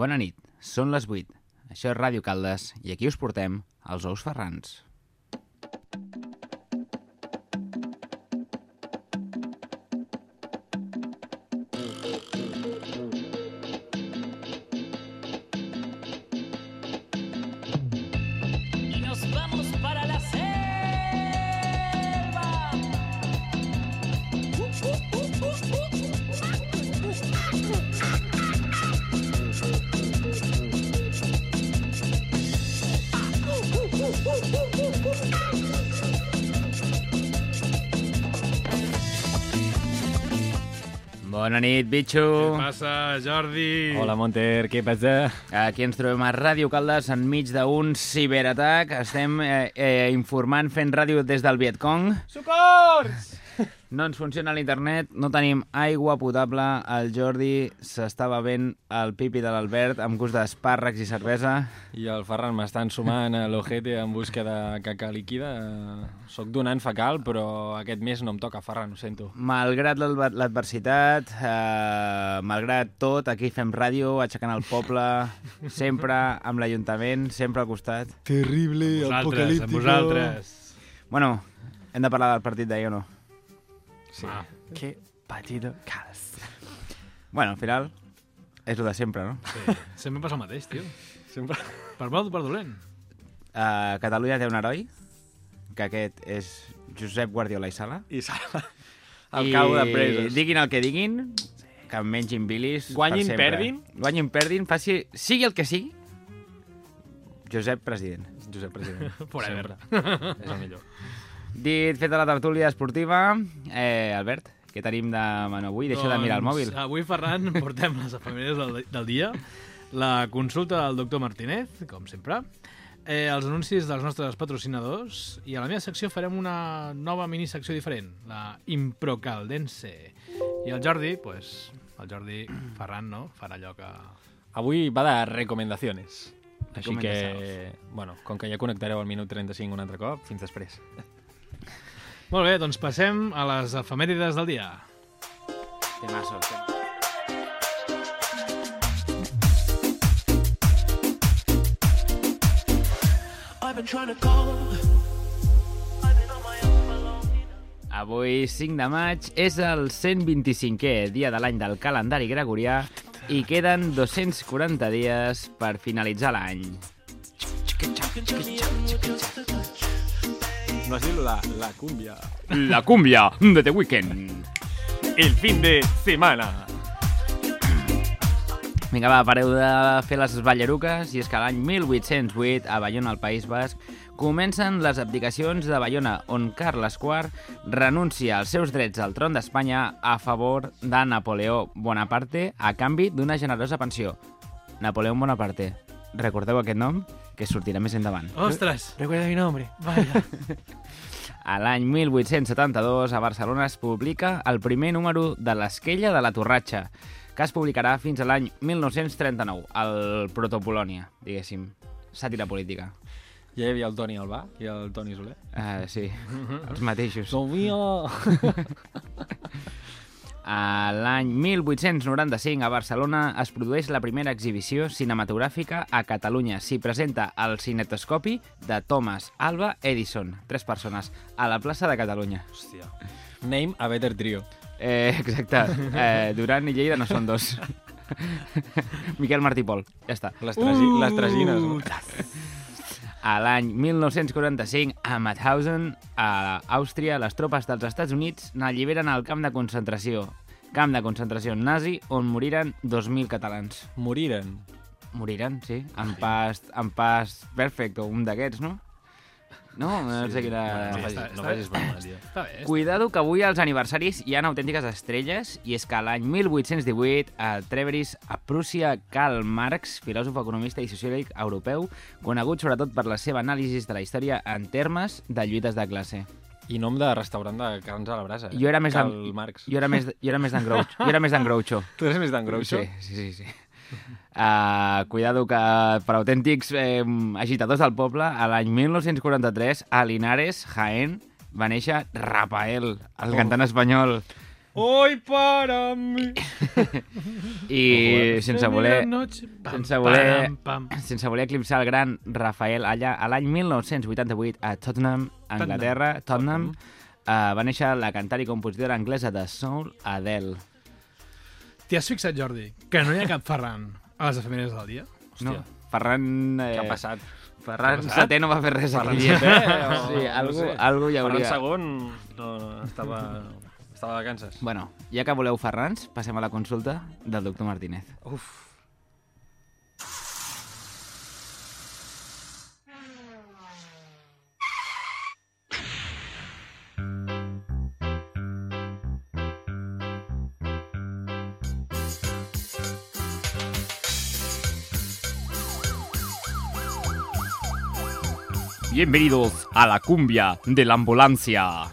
Bona nit, són les 8. Això és Ràdio Caldes i aquí us portem els ous ferrans. Nit, bitxo! Què passa, Jordi? Hola, Monter, què passa? Aquí ens trobem a Ràdio Caldes enmig d'un ciberatac. Estem eh, eh, informant, fent ràdio des del Vietcong. Socors! No ens funciona l'internet, no tenim aigua potable. El Jordi s'està bevent el pipi de l'Albert amb gust d'espàrrecs i cervesa. I el Ferran m'està ensumant a l'ojete en busca de caca líquida. Soc donant fecal, però aquest mes no em toca, Ferran, ho sento. Malgrat l'adver- l'adversitat, eh, malgrat tot, aquí fem ràdio, aixecant el poble, sempre amb l'Ajuntament, sempre al costat. Terrible, Vosaltres, amb vosaltres. Bueno, hem de parlar del partit d'ahir o no? Sí. Ah. Que patido calas. Bueno, al final, és el de sempre, no? Sí. Sempre passa el mateix, tio. Sempre... Per bo o per dolent. Uh, Catalunya té un heroi, que aquest és Josep Guardiola i Sala. I sala. El cau de presos. Diguin el que diguin, que mengin bilis Guanyin, per sempre. perdin. Guanyin, perdin, faci... sigui el que sigui, Josep president. Josep President. Forever. Sempre. És el millor. Dit feta la tertúlia esportiva, eh, Albert, què tenim de menú avui? Deixa de mirar el mòbil. Doncs, Avui, Ferran, portem les efemèrides del, del dia, la consulta del doctor Martínez, com sempre, eh, els anuncis dels nostres patrocinadors i a la meva secció farem una nova minisecció diferent, la Improcaldense. I el Jordi, pues, el Jordi Ferran, no?, farà allò que... Avui va de recomendaciones. Així que, bueno, com que ja connectareu al minut 35 un altre cop, fins després. Molt bé, doncs passem a les efemèrides del dia. Long enough. Avui, 5 de maig, és el 125è dia de l'any del calendari gregorià i queden 240 dies per finalitzar l'any. No has la, la cumbia. La cúmbia de The Weeknd. El fin de semana. Vinga, va, pareu de fer les ballaruques, i és que l'any 1808, a Bayona, al País Basc, comencen les abdicacions de Bayona, on Carles IV renuncia als seus drets al tron d'Espanya a favor de Napoleó Bonaparte a canvi d'una generosa pensió. Napoleó Bonaparte. Recordeu aquest nom? Que sortirà més endavant. Ostres! Recuerda mi nombre. Vaya. A l'any 1872, a Barcelona es publica el primer número de l'Esquella de la Torratxa, que es publicarà fins a l'any 1939, el Protopolònia, diguéssim. Sàtira política. Ja hi havia el Toni Albà i el Toni Soler. Uh, sí, els mateixos. Som mío! A l'any 1895, a Barcelona, es produeix la primera exhibició cinematogràfica a Catalunya. S'hi presenta el cinetoscopi de Thomas Alva Edison, tres persones, a la plaça de Catalunya. Hòstia. Name a better trio. Eh, exacte. Eh, Duran i Lleida no són dos. Miquel Martí Pol. Ja està. Les, tragi Uh! les tragines, no? A l'any 1945, a Mauthausen, a Àustria, les tropes dels Estats Units n'alliberen al camp de concentració. Camp de concentració nazi on moriren 2.000 catalans. Moriren. Moriren, sí. En pas, en pas perfecte, un d'aquests, no? No, no sé quina... Bueno, No sí, facis, està- no facis broma, tio. Està bé, està Cuidado que avui als aniversaris hi ha autèntiques estrelles i és que l'any 1818 a Treveris a Prússia Karl Marx, filòsof, economista i sociòleg europeu, conegut sobretot per la seva anàlisi de la història en termes de lluites de classe. I nom de restaurant de carns a la brasa. eh? Jo era més Karl Marx. Jo era més, jo era més d'en Groucho. Jo era més d'en Groucho. Tu eres més d'en Groucho? Sí, sí, sí. sí. Uh, cuidado que per autèntics eh, agitadors del poble, a l'any 1943, a Linares, Jaén, va néixer Rafael, el Oh. cantant espanyol. Hoy para mi... I sense voler, sense voler- sense voler eclipsar el gran Rafael allà a l'any 1988 a Tottenham, Anglaterra, Tottenham, uh, va néixer la cantant i compositora anglesa de soul Adele. T'hi has fixat, Jordi, que no hi ha cap Ferran a les efemèrides del dia? No? Ferran... Eh, Què ha passat? Ferran Què ha passat? Setè no va fer res Ferran aquell dia. Setè, o- Sí, no algú, sé. algú hi Ferran hauria... segon no, no, estava, estava de vacances. Bueno, ja que voleu Ferrans, passem a la consulta del doctor Martínez. Uf. Bienvenidos a la cumbia de la ambulancia.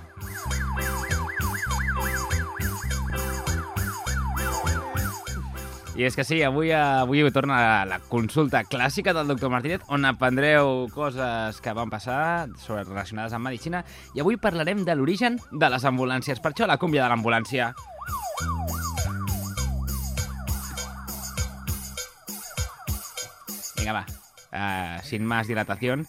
I és que sí, avui, avui torna la consulta clàssica del doctor Martínez, on aprendreu coses que van passar sobre relacionades amb medicina, i avui parlarem de l'origen de les ambulàncies. Per això la cúmbia de l'ambulància. Vinga, va. Uh, sin más dilatación,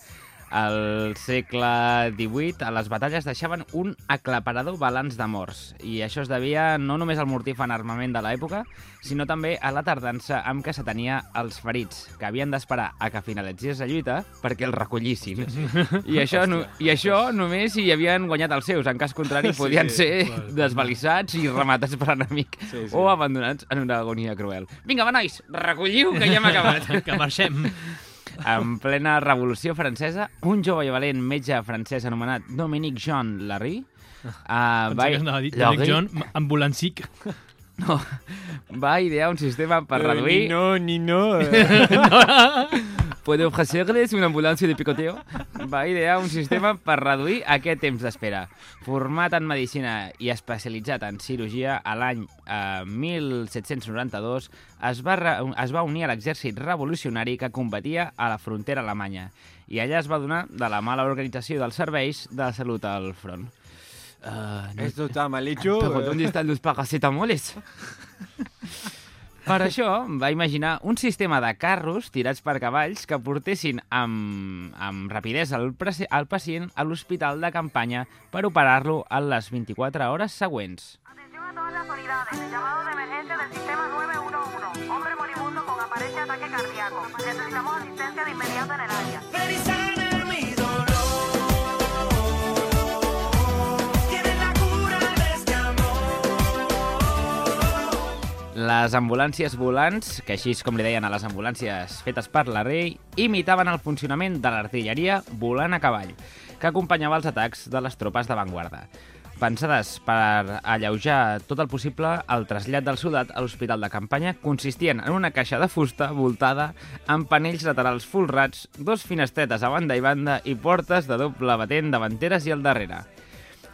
al segle XVIII, a les batalles deixaven un aclaparador balanç de morts. I això es devia no només al mortífan armament de l'època, sinó també a la tardança amb què s'atenia els ferits, que havien d'esperar a que finalitzés la lluita perquè els recollissin. I això, no, I això només si hi havien guanyat els seus. En cas contrari, Sí, podien sí, ser clar. desvalissats i rematats per enemic Sí, sí. o abandonats en una agonia cruel. Vinga, va, nois, recolliu, que ja hem acabat. Que marxem. En plena Revolució Francesa, un jove i valent metge francès anomenat Dominique Jean Larry uh, va, que dir Larry, Dominic John, ambulancic. no, va idear un sistema per reduir... Ni no, ni no. ¿Puede ofrecerles una ambulancia de picoteo? Va idear un sistema per reduir aquest temps d'espera. Format en medicina i especialitzat en cirurgia, a l'any eh, 1792 es va, re- es va unir a l'exèrcit revolucionari que combatia a la frontera alemanya i allà es va donar de la mala organització dels serveis de salut al front. Uh, no, Esto está mal hecho. Pero ¿dónde están los paracetamoles? Per això va imaginar un sistema de carros tirats per cavalls que portessin amb, amb rapidesa el, el pacient a l'hospital de campanya per operar-lo en les 24 hores següents. Atención a todas las unidades. Llamado de emergencia del sistema 911. Hombre moribundo con aparente ataque cardíaco. Necesitamos asistencia de inmediato en el área. Les ambulàncies volants, que així com li deien a les ambulàncies fetes per la rei, imitaven el funcionament de l'artilleria volant a cavall, que acompanyava els atacs de les tropes d'avantguarda. Pensades per alleujar tot el possible, el trasllat del soldat a l'hospital de campanya consistien en una caixa de fusta voltada amb panells laterals folrats, dos finestretes a banda i banda i portes de doble batent davanteres i al darrere.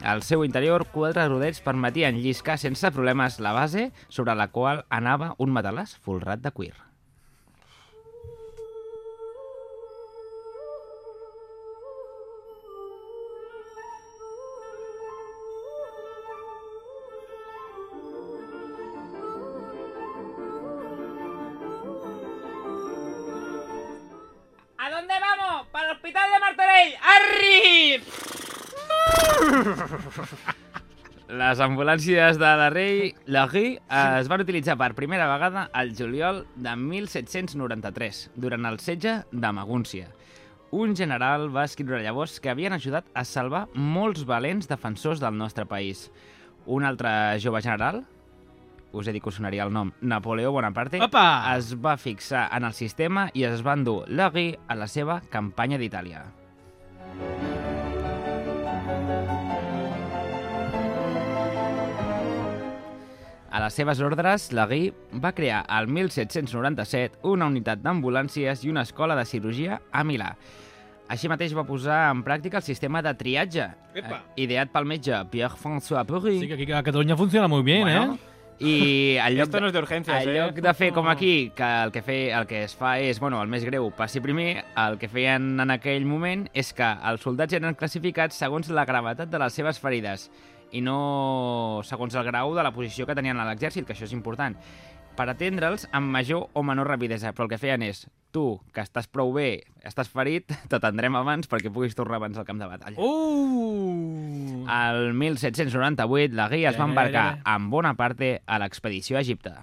Al seu interior, quatre rodets permetien lliscar sense problemes la base sobre la qual anava un matalàs folrat de cuir. Les ambulàncies de la rei Larry es van utilitzar per primera vegada al juliol de 1793, durant el setge de Magúncia. Un general va escriure llavors que havien ajudat a salvar molts valents defensors del nostre país. Un altre jove general, us he dit que us sonaria el nom, Napoleó Bonaparte, Opa! es va fixar en el sistema i es va endur Larry a la seva campanya d'Itàlia. A les seves ordres, Larry va crear al 1797 una unitat d'ambulàncies i una escola de cirurgia a Milà. Així mateix va posar en pràctica el sistema de triatge, Epa! eh, ideat pel metge Pierre-François Pury. Sí, que aquí a Catalunya funciona muy bien, Bueno, ¿eh? I al lloc, no urgencias, en eh? lloc de fer com aquí, que el que, fe, el que es fa és, bueno, el més greu passi primer, el que feien en aquell moment és que els soldats eren classificats segons la gravetat de les seves ferides i no segons el grau de la posició que tenien a l'exèrcit, que això és important per atendre'ls amb major o menor rapidesa. Però el que feien és, tu, que estàs prou bé, estàs ferit, t'atendrem abans perquè puguis tornar abans al camp de batalla. Uh! El 1798, la guia es va embarcar amb bona parte a l'expedició a Egipte.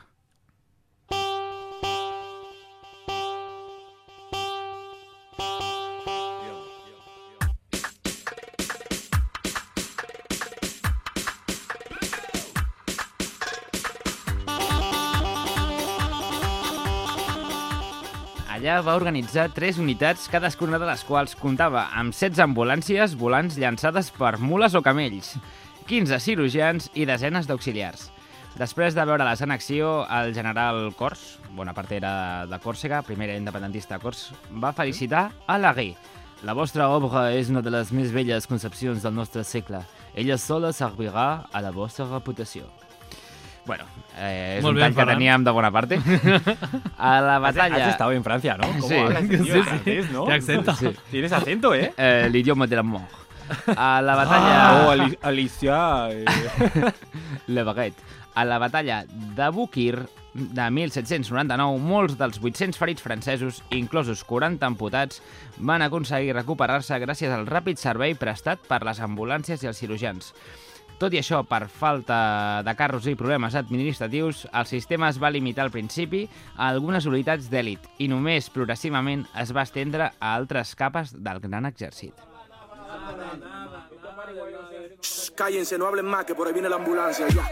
Va organitzar tres unitats, cadascuna de les quals comptava amb 16 ambulàncies volants llançades per mules o camells, 15 cirurgians i desenes d'auxiliars. Després de veure la en acció, el general Cors, bona part era de Còrsega, primera independentista de Cors, va felicitar a Laguí. La vostra obra és una de les més belles concepcions del nostre segle. Ella sola servirà a la vostra reputació. Bueno, eh, és Molt un bé, tall que Ferran. teníem de bona parte. A la batalla... has estado en Francia, ¿no? ¿Cómo Sí. hablas, tío? Sí, sí. Francés, ¿no? Qué acento. Sí. Tienes acento, ¿eh? Eh, L'idioma de la mort. A la batalla... Oh, Ali- Alicia... eh. Le Baguette. A la batalla de Bukir de 1799, molts dels 800 ferits francesos, inclosos 40 amputats, van aconseguir recuperar-se gràcies al ràpid servei prestat per les ambulàncies i els cirurgians. Tot i això, per falta de carros i problemes administratius, el sistema es va limitar al principi a algunes unitats d'èlit i només progressivament es va estendre a altres capes del gran exèrcit. Shh, cállense, no hablen más, que por ahí viene la ambulancia. Ya.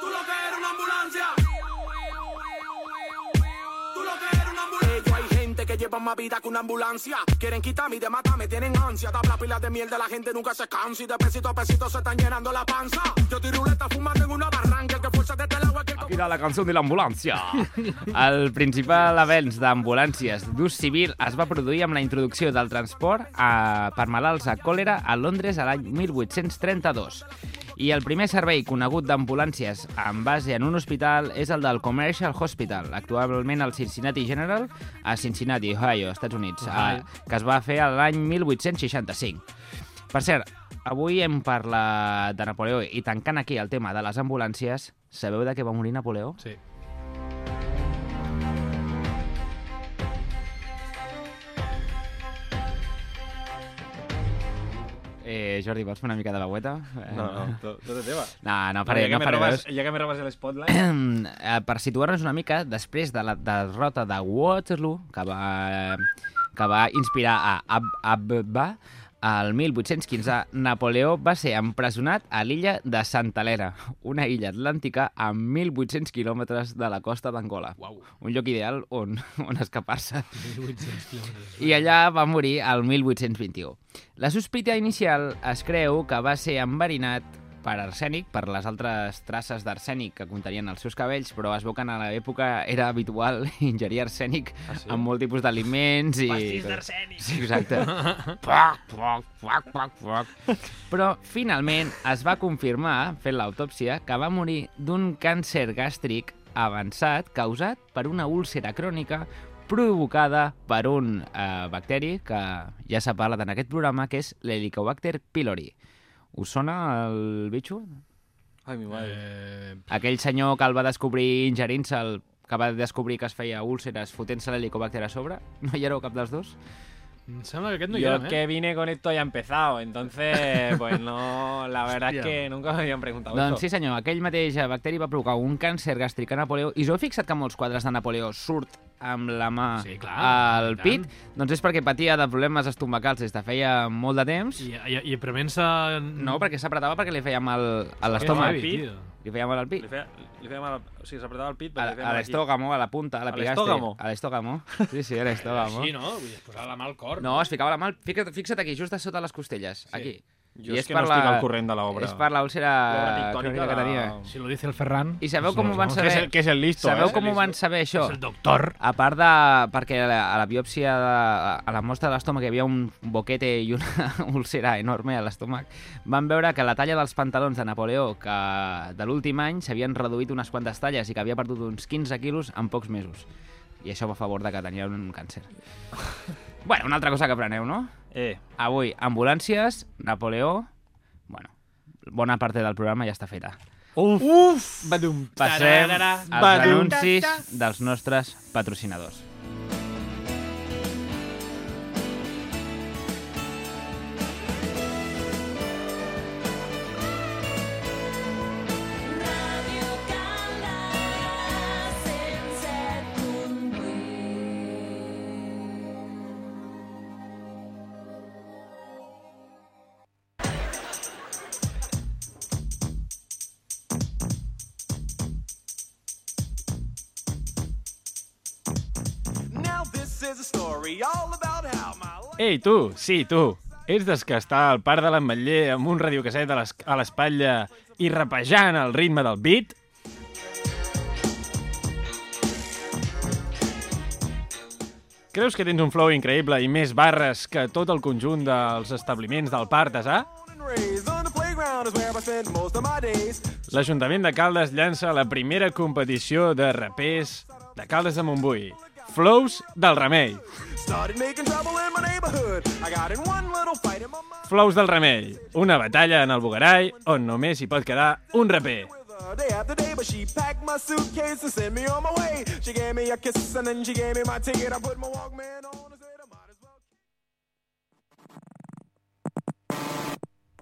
Tú lo que eres una ambulancia. Que lleva más vida que una ambulancia. Quieren quitarme y de matarme, tienen ansia. Tabla pilas de mierda, la gente nunca se cansa. Y de pesito a pesito se están llenando la panza. Yo tiro ruleta fumando en una barranca. El que fuerza desde el agua, que de la cançó de l'ambulància. El principal avenç d'ambulàncies d'ús civil es va produir amb la introducció del transport a, per malalts a còlera a Londres a l'any 1832. I el primer servei conegut d'ambulàncies amb base en un hospital és el del Commercial Hospital, actualment al Cincinnati General, a Cincinnati, Ohio, Estats Units, a, que es va fer l'any 1865. Per cert, avui hem parlat de Napoleó i tancant aquí el tema de les ambulàncies, sabeu de què va morir Napoleó? Sí. Eh, Jordi, vols fer una mica de veueta? Eh, No, no, to- todo teva. No, no No, faré, ja, que no faré veus. ja que me robas el spotlight... Eh, per situar-nos una mica, després de la derrota de Waterloo, que va, que va inspirar a Ab Abba, al 1815, Napoleó va ser empresonat a l'illa de Santa Helena, una illa atlàntica a 1.800 quilòmetres de la costa d'Angola. Uau. Un lloc ideal on, on escapar-se. 1.800 quilòmetres. I allà va morir el 1821. La sospita inicial es creu que va ser enverinat per arsènic, per les altres traces d'arsènic que contenien els seus cabells, però es veu que en l'època era habitual ingerir arsènic Ah, sí? amb molt tipus d'aliments i... Pastís d'arsènic. Sí, exacte. poc, poc, poc, poc, poc. Però finalment es va confirmar, fent l'autòpsia, que va morir d'un càncer gàstric avançat causat per una úlcera crònica provocada per un eh, bacteri que ja s'ha parlat en aquest programa, que és l'Helicobacter pylori. Us sona el bitxo? Ai, mi madre. Eh, Aquell senyor que el va descobrir ingerint-se'l, que va descobrir que es feia úlceres fotent-se l'helicobacter a sobre? No hi éreu cap dels dos? Em sembla que aquest no hi érem, eh? que vine con esto ya he empezado, entonces, pues no, la verdad es Hostia. que nunca me habían preguntado Doncs sí esto. senyor, aquell mateix bacteri va provocar un càncer gàstric a Napoleó i us heu fixat que molts quadres de Napoleó surt amb la mà Sí, clar, al i tant. pit? Doncs és perquè patia de problemes estomacals des de feia molt de temps. I, i, i prement-se... No, perquè s'apretava perquè li feia mal a l'estómac. heavy, pit. tio. Li feia mal al pit. Le feia, le feia mal, o sigui, s'apretava el pit, A, li a l'estógamo, a la punta, a la A pigastre. l'estógamo? A l'estógamo. Sí, sí, a l'estógamo. Així, no? Vull dir, es posava la mà al cor. No, es ficava la mà... Fixa't, fixa't aquí, just a sota les costelles. Aquí. Jo I és que per no estic al corrent de l'obra. És per l'úlcera crònica que de- tenia. Si lo dice el Ferran... I sabeu com ho van saber? Que és el, que és el listo, Sabeu eh? com ho van saber, això? És el doctor. A part de... perquè a la, a la biòpsia, de, a la mostra de l'estómac hi havia un boquete i una úlcera enorme a l'estómac, van veure que la talla dels pantalons de Napoleó, que de l'últim any s'havien reduït unes quantes talles i que havia perdut uns 15 quilos en pocs mesos. I això va a favor de que tenia un càncer. bueno, una altra cosa que apreneu, no? Eh, Avui, ambulàncies, Napoleó, Bueno, bona part del programa ja està feta. Uf! Uf! Badum. Passem als anuncis dels nostres patrocinadors. Ei, tu, sí, tu. Ets des que està al parc de l'Ametller amb un radiocasset a l'es- a l'espatlla i rapejant el ritme del beat? Creus que tens un flow increïble i més barres que tot el conjunt dels establiments del parc d'Asà? L'Ajuntament de Caldes llança la primera competició de rapers de Caldes de Montbui. Flows del Remei. Flows del Remei. Una batalla en el Bugarai on només hi pot quedar un raper. Day after day, but she packed my suitcase and sent me on my way. She gave me a kiss and then she gave me my ticket. I put my Walkman on.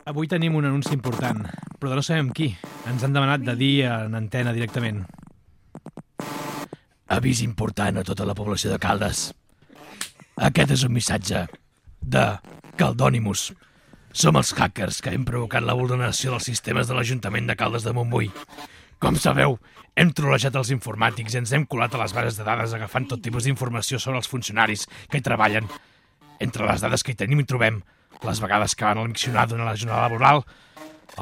Avui tenim un anunci important, però no sabem qui. Ens han demanat de dir en antena directament. Avís important a tota la població de Caldes. Aquest és un missatge de Caldònimus. Som els hackers que hem provocat la vulneració dels sistemes de l'Ajuntament de Caldes de Montbui. Com sabeu, hem trolejat els informàtics i ens hem colat a les bases de dades agafant tot tipus d'informació sobre els funcionaris que hi treballen. Entre les dades que hi tenim hi trobem les vegades que van al miccionar durant la jornada laboral,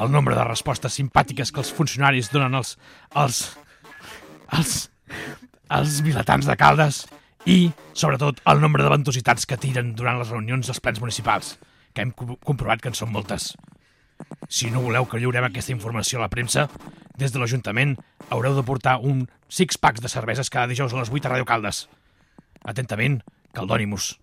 el nombre de respostes simpàtiques que els funcionaris donen als... als... als... als vilatans de Caldes i, sobretot, el nombre de ventositats que tiren durant les reunions dels plens municipals, que hem co- comprovat que en són moltes. Si no voleu que lliurem aquesta informació a la premsa, des de l'Ajuntament haureu de portar un six packs de cerveses cada dijous a les 8 a Ràdio Caldes. Atentament, Caldònimus.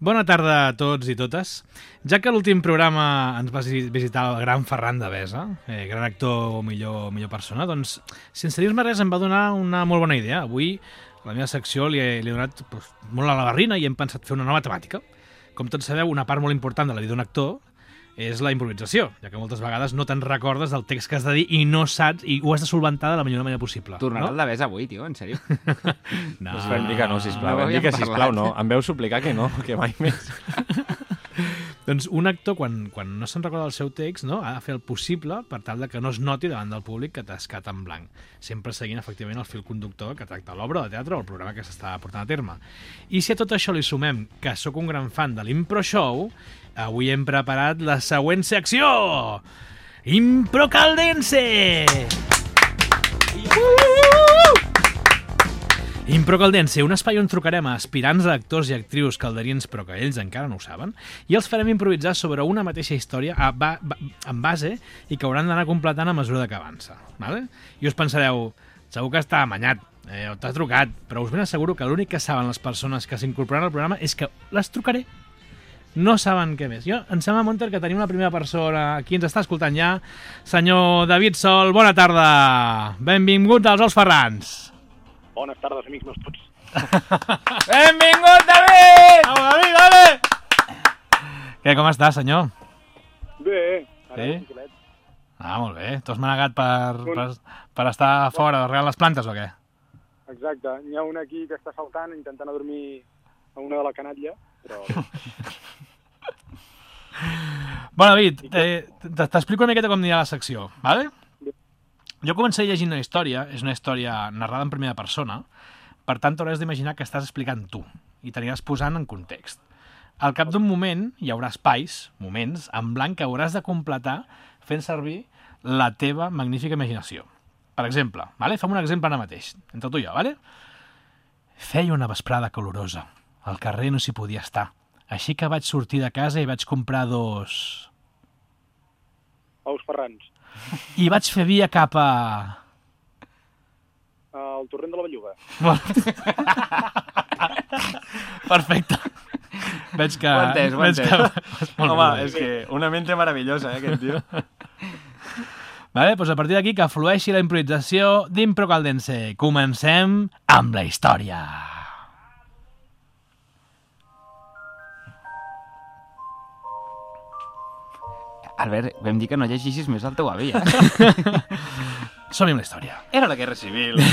Bona tarda a tots i totes. Ja que l'últim programa ens va visi- visitar el gran Ferran de Besa, eh, gran actor o millor, millor persona, doncs, sense dir-me res, em va donar una molt bona idea. Avui, a la meva secció, li he, li he donat doncs, molt a la barrina i hem pensat fer una nova temàtica. Com tots sabeu, una part molt important de la vida d'un actor és la improvisació, ja que moltes vegades no te'n recordes del text que has de dir i no saps, i ho has de solventar de la millor manera possible. Tornarà no? el de bes avui, tio, en sèrio. No. Us vam dir que no, sisplau. no vam dir que, sisplau, no. Em veu suplicar que no, que mai més. Doncs un actor, quan, quan no se'n recorda el seu text, no, ha de fer el possible per tal de que no es noti davant del públic que t'ha escat en blanc, sempre seguint efectivament el fil conductor que tracta l'obra de teatre o el programa que s'està portant a terme. I si a tot això li sumem que sóc un gran fan de l'Impro Show, avui hem preparat la següent secció! Impro Caldense! Impro Caldense, un espai on trucarem a aspirants a actors i actrius calderins però que ells encara no ho saben i els farem improvisar sobre una mateixa història a ba ba en base i que hauran d'anar completant a mesura que avança. Vale? I us pensareu, segur que està amanyat, eh, t'ha trucat, però us ben asseguro que l'únic que saben les persones que s'incorporaran al programa és que les trucaré. No saben què més. Jo, em sembla, Monter, que tenim una primera persona aquí ens està escoltant ja. Senyor David Sol, bona tarda. Benvingut als Ous Ferrans. Bones tardes, amics meus tots. Benvingut, David! Au, David, dale! Què, com està, senyor? Bé, ara Sí? Ah, molt bé. T'has manegat per, per, per estar fora, regant les plantes o què? Exacte, n'hi ha un aquí que està saltant intentant adormir a una de la canatlla, però Bueno, David, eh, t'explico una miqueta com anirà la secció, vale? Jo començaré llegint una història, és una història narrada en primera persona, per tant t'hauràs d'imaginar que estàs explicant tu i t'aniràs posant en context. Al cap d'un moment hi haurà espais, moments, en blanc que hauràs de completar fent servir la teva magnífica imaginació. Per exemple, vale? fem un exemple ara mateix, entre tu i jo, vale? Feia una vesprada calorosa. Al carrer no s'hi podia estar. Així que vaig sortir de casa i vaig comprar dos... Ous ferrans. I vaig fer via cap a... El torrent de la Belluga. Perfecte. Veig que... Ho entès, ho veig que... Home, bé. és que una mente meravellosa, eh, aquest tio. Vale, doncs a partir d'aquí que flueixi la improvisació d'Impro Caldense. Comencem amb la història. Albert, vam dir que no llegeixis més el teu avi, eh? Som-hi amb la història. Era la guerra civil.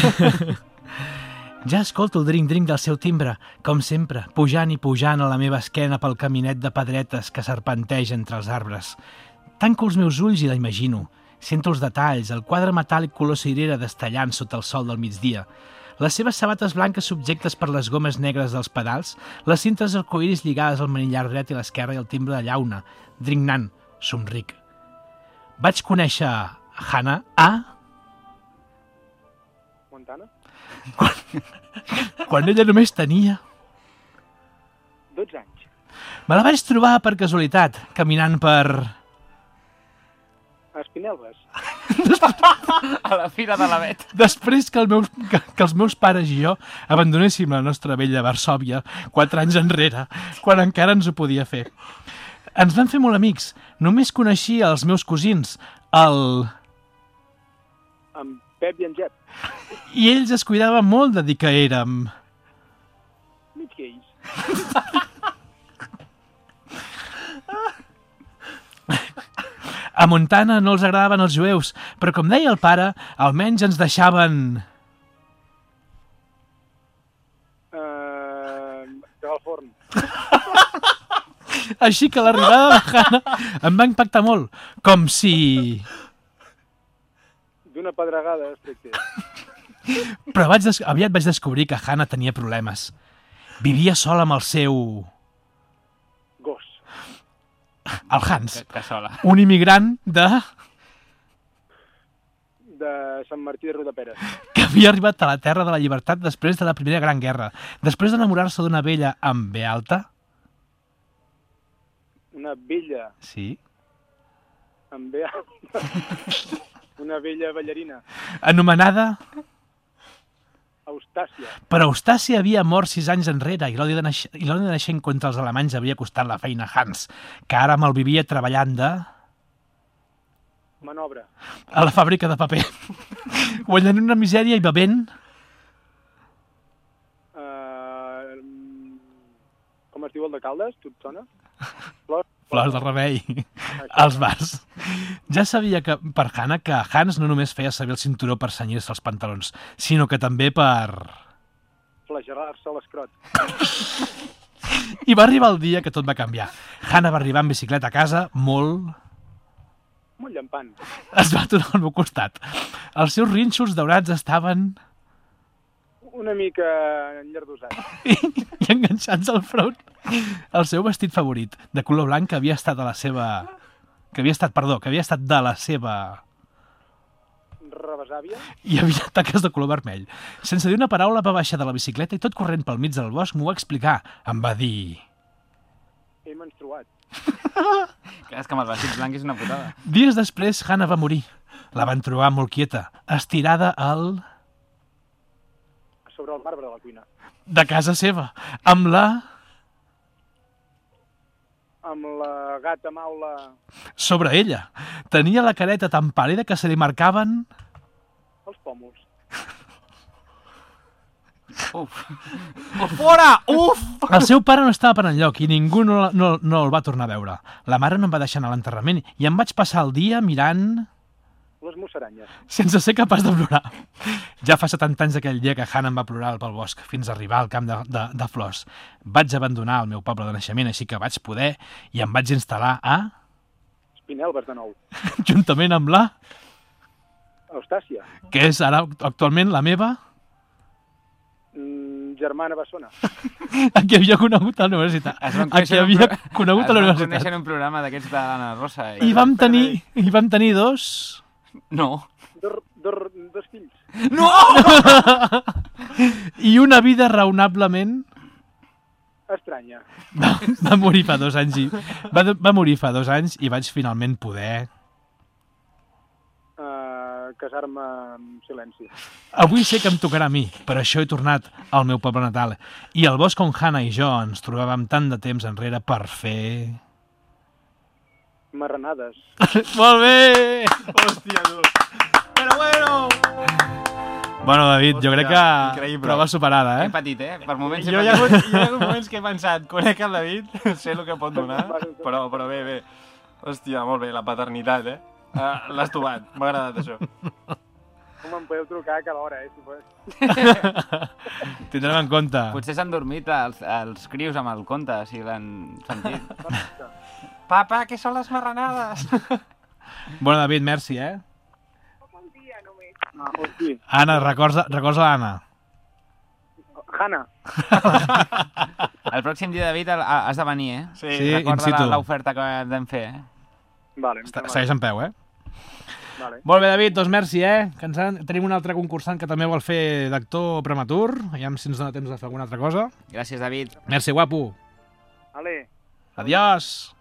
Ja escolto el drink-drink del seu timbre, com sempre, pujant i pujant a la meva esquena pel caminet de pedretes que serpenteja entre els arbres. Tanco els meus ulls i la imagino. Sento els detalls, el quadre metàl·lic color cirera destellant sota el sol del migdia. Les seves sabates blanques subjectes per les gomes negres dels pedals, les cintes arcoïris lligades al manillar dret i l'esquerra i el timbre de llauna. Drignant, somric. Vaig conèixer Hannah a... Montana? quan ella només tenia 12 anys. Me la vaig trobar per casualitat, caminant per... Espinelves. A la fira de la vet. Després que, el meu, que, que els meus pares i jo abandonéssim la nostra vella Varsòvia quatre anys enrere, quan encara ens ho podia fer. Ens vam fer molt amics. Només coneixia els meus cosins, el... Amb Pep i en Jep. I ells es cuidaven molt de dir que érem... Mig gais. A Montana no els agradaven els jueus, però com deia el pare, almenys ens deixaven... Uh, al forn. Així que l'arribada de Hannah em va impactar molt, com si... D'una pedregada, estricte. Però vaig des... aviat vaig descobrir que Hannah tenia problemes. Vivia sola amb el seu... Gos. el Hans, Que, que sola. un immigrant de... De Sant Martí de Rodaperes. que havia arribat a la Terra de la Llibertat després de la Primera Gran Guerra. Després d'enamorar-se d'una vella amb B alta... Una vella Sí. amb B. Una vella ballarina. Anomenada... Eustàcia. Però Eustàcia havia mort sis anys enrere i l'odi de, naix... i de naixent contra els alemanys havia costat la feina a Hans, que ara malvivia treballant de... Manobra. a la fàbrica de paper. Guanyant una misèria i bevent... Uh, com es diu el de Caldes? Tu et sona? Flors? Flors de remei als bars. Ja sabia que per Hannah que Hans no només feia servir el cinturó per senyir-se els pantalons, sinó que també per... Flagelar-se l'escrot. I va arribar el dia que tot va canviar. Hannah va arribar en bicicleta a casa, molt... Molt llampant. Es va aturar al meu costat. Els seus rínxols daurats estaven Una mica enllardosat. i, enganxats al front. El seu vestit favorit, de color blanc, que havia estat a la seva... que havia estat, perdó, que havia estat de la seva... Rebesàvia. i havia taques de color vermell. Sense dir una paraula va baixar de la bicicleta i tot corrent pel mig del bosc m'ho va explicar. Em va dir... He menstruat. Clar, és que amb els vestits blancs és una putada. Dies després, Hannah va morir. La van trobar molt quieta, estirada al... Sobre el marbre de la cuina. de casa seva, amb la... Amb la gata maula... sobre ella. Tenia la careta tan pàl·lida que se li marcaven... Els pòmuls. Uf. Fora! Uf! El seu pare no estava per enlloc i ningú no, no, no el va tornar a veure. La mare no em va deixar anar a l'enterrament i em vaig passar el dia mirant... Les musaranyes. sense ser capaç de plorar. Ja fa 70 anys d'aquell dia que Hannah em va plorar pel bosc fins a arribar al camp de, de, de flors. Vaig abandonar el meu poble de naixement, així que vaig poder i em vaig instal·lar a... Espinelves de nou. juntament amb la... Eustàcia. que és ara actualment la meva... Mm, germana Bessona. a qui havia conegut a la universitat. A qui havia conegut a la Es van universitat. conèixer en un programa d'aquests de l'Anna Rosa. I vam tenir, i vam tenir dos... No. Dos, dos, dos fills. No! I una vida raonablement... Estranya. Va, va morir fa dos anys i... Va, va morir fa dos anys i vaig finalment poder... Uh, Casar-me en silenci. Avui sé que em tocarà a mi, per això he tornat al meu poble natal. I al bosc on Hanna i jo ens trobàvem tant de temps enrere per fer... Marranades. Molt bé! Bueno, David, jo crec que increïble. prova superada, He eh? patit, eh? Per moments he Jo hi ha, patit. hagut, hi ha hagut moments que he pensat, conec el David, sé el que pot donar, però, però bé, bé. Hòstia, molt bé, la paternitat, eh? Uh, L'has trobat, m'ha agradat això. Com em podeu trucar a cada hora, eh? Si fos. Tindrem en compte. Potser s'han dormit els, els crius amb el conte, si l'han sentit. Papa, què són les marranades? Bueno, David, merci, eh? Ah. Anna, recorda, recorda l'Anna. Hanna. El pròxim dia, David, has de venir, eh? Sí, Sí. in Recorda l'oferta que vam fer, eh? Vale, Està- Segueix en peu, eh? Vale. Molt bé, David, doncs merci, eh? Que ens han... Tenim un altre concursant que també vol fer d'actor prematur. Aviam si ens dona temps de fer alguna altra cosa. Gràcies, David. Merci, guapo. Ale. Adiós.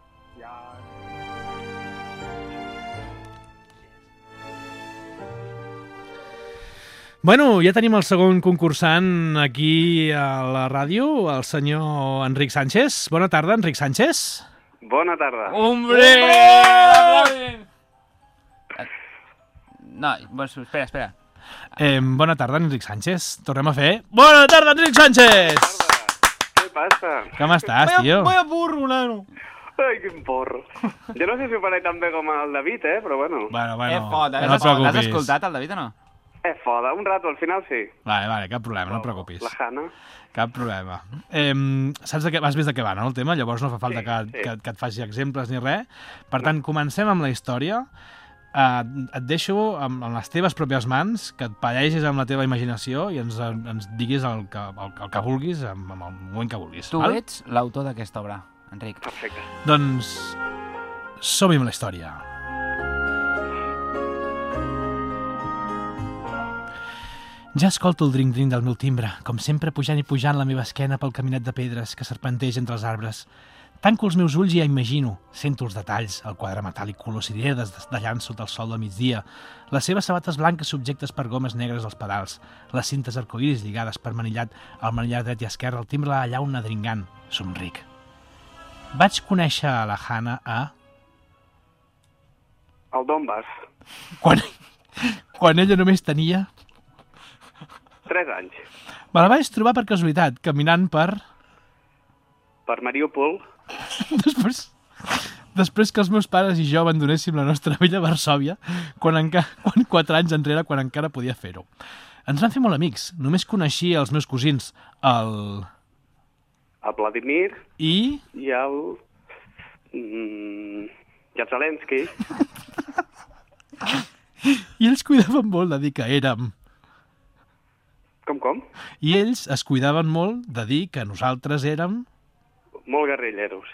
Bueno, ja tenim el segon concursant aquí a la ràdio, el senyor Enric Sánchez. Bona tarda, Enric Sánchez. Bona tarda. Hombre! No, bueno, espera, espera. Eh, bona tarda, Enric Sánchez. Tornem a fer... Bona tarda, Enric Sánchez! Què passa? Com estàs, tio? Vaya burro, nano. Ai, quin porro. Jo no sé si ho faré tan bé com el David, eh? Però bueno. Bueno, Eh, bueno, foda, no et preocupis. l'has escoltat, el David, o no? Eh, foda, un rato, al final sí. Vale, vale, cap problema, no et preocupis. La Hanna. Cap problema. Eh, saps de què, has vist de què va, no, el tema? Llavors no fa falta Sí, que, sí. que, que et faci exemples ni res. Per tant, comencem amb la història. Eh, et deixo amb, amb les teves pròpies mans, que et pallegis amb la teva imaginació i ens, ens diguis el que, el, el que vulguis amb, amb el moment que vulguis. Tu val? ets l'autor d'aquesta obra, Enric. Perfecte. Doncs som-hi amb la història. Ja escolto el dring-dring del meu timbre, com sempre pujant i pujant la meva esquena pel caminet de pedres que serpenteix entre els arbres. Tanco els meus ulls i ja imagino, sento els detalls, el quadre metàl·lic color cirer desdallant sota el sol de migdia, les seves sabates blanques subjectes per gomes negres als pedals, les cintes arcoïris lligades per manillat al manillar dret i esquerre, el timbre allà una dringant. Somric. Vaig conèixer a la Hanna a... El Donbass. Quan, quan ella només tenia... Tres anys. Me la vaig trobar per casualitat, caminant per... Per Mariupol. Després, després que els meus pares i jo abandonéssim la nostra vella Varsòvia, quan, enca... quan quatre anys enrere, quan encara podia fer-ho. Ens vam fer molt amics. Només coneixia els meus cosins, el... El Vladimir I... i el... Mm, Jatzelensky. I ells cuidaven molt de dir que érem... Com, com? I ells es cuidaven molt de dir que nosaltres érem... Molt guerrilleros.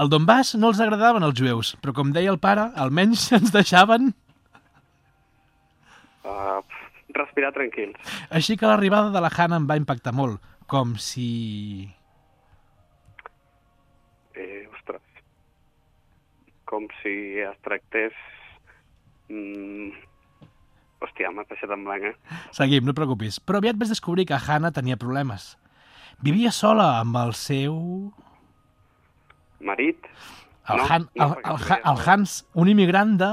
El Donbass no els agradaven els jueus, però com deia el pare, almenys ens deixaven... Uh, respirar tranquils. Així que l'arribada de la Hanna em va impactar molt, com si... Eh, ostres. Com si es tractés... Mm, hòstia, m'ha deixat en blanc, eh? Seguim, no et preocupis. Però aviat vas descobrir que Hanna tenia problemes. Vivia sola amb el seu... Marit. El, No, Han, no, el, el, podria el Hans, un immigrant de...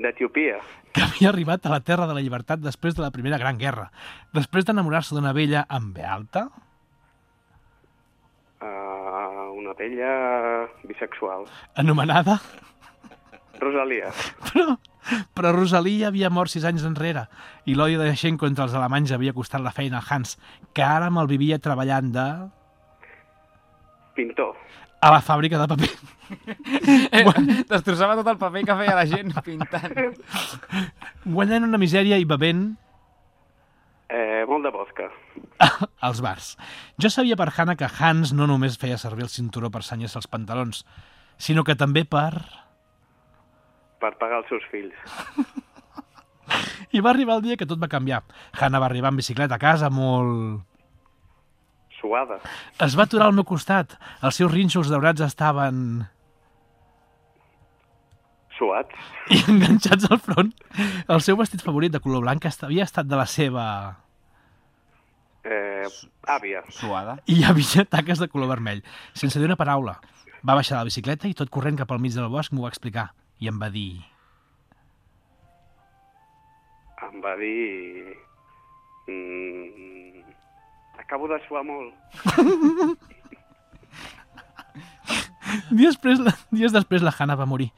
D'Etiopia. que havia arribat a la Terra de la Llibertat després de la Primera Gran Guerra, després d'enamorar-se d'una vella amb B alta, Uh, una vella bisexual. anomenada... Rosalia. Però, però Rosalia havia mort sis anys enrere i l'odi de Xenko entre els alemanys havia costat la feina al Hans, que ara me'l vivia treballant de... Pintor. a la fàbrica de paper. Eh, Destrossava tot el paper que feia la gent pintant. Guanyant una misèria i bevent Eh, molt de vodka. als bars. Jo sabia per Hanna que Hans no només feia servir el cinturó per senyar-se els pantalons, sinó que també per... Per pagar els seus fills. I va arribar el dia que tot va canviar. Hanna va arribar en bicicleta a casa molt... Suada. Es va aturar al meu costat. Els seus rínxols daurats estaven... Suats. i enganxats al front. El seu vestit favorit de color blanc havia estat de la seva... Eh, àvia. Suada. I hi havia taques de color vermell. Sense dir una paraula. Va baixar de la bicicleta i tot corrent cap al mig del bosc m'ho va explicar. I em va dir... Em va dir... Mm, acabo de suar molt. Dies després, la, dies després la Hannah va morir.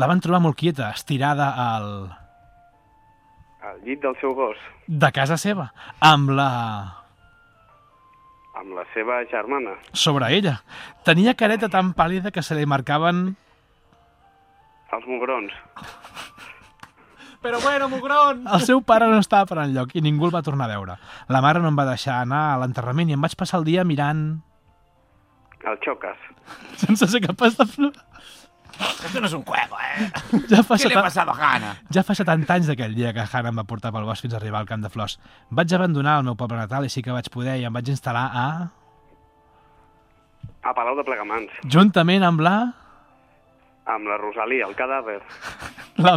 La van trobar molt quieta, estirada al... Al llit del seu gos. de casa seva, amb la... Amb la seva germana. sobre ella. Tenia careta tan pàl·lida que se li marcaven... Els mugrons. Però bueno, mugron! El seu pare no estava per enlloc i ningú el va tornar a veure. La mare no em va deixar anar a l'enterrament i em vaig passar el dia mirant... El xoques. sense ser capaç de plorar. Esto no es un juego, eh? Ja fa, ¿Qué le ha pasado a Hanna? ja fa 70 anys d'aquell dia que Hannah em va portar pel bosc fins a arribar al camp de flors. Vaig abandonar el meu poble natal i sí que vaig poder i em vaig instal·lar a... A Palau de Plegamans. Juntament amb la... Amb la Rosalia, el cadàver. La...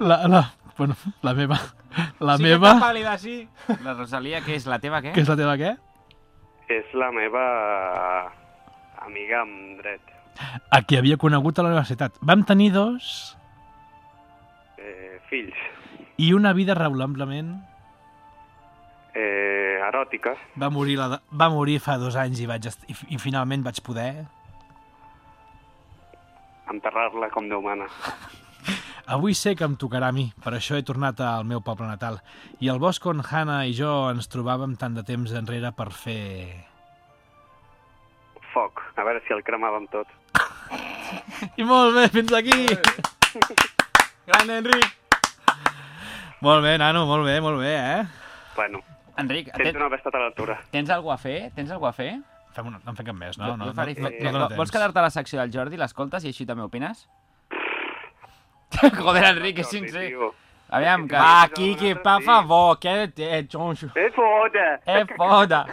La, la, bueno, la meva... La sí meva... pàl·lida, sí. La Rosalia, què és? La teva què? Que és la teva què? És la meva amiga amb dret. A qui havia conegut a la universitat. Vam tenir dos Eh, fills. i una vida raonablement... Eh, eròtica. Va morir, la, va morir fa dos anys i, vaig est... I, i finalment vaig poder... Enterrar-la com Déu mana. Avui sé que em tocarà a mi, per això he tornat al meu poble natal. I el bosc on Hannah i jo ens trobàvem tant de temps enrere per fer... Foc. A veure si el cremàvem tot. I molt bé, fins aquí! Gran Enric! Molt bé, nano, molt bé, molt bé, eh? Bueno, Enric, sento tens, no haver estat a l'altura. tens alguna a fer? Tens alguna a fer? Fem una, no en fem cap més, no? No, jo faré- no, no, eh, no, dóna Vols quedar-te a la secció del Jordi, l'escoltes i així també opines? Joder, Enric, és sincer. Aviam, que... Va, Quiqui, per favor, que eh, xonxo. Eh, foda! Eh, foda.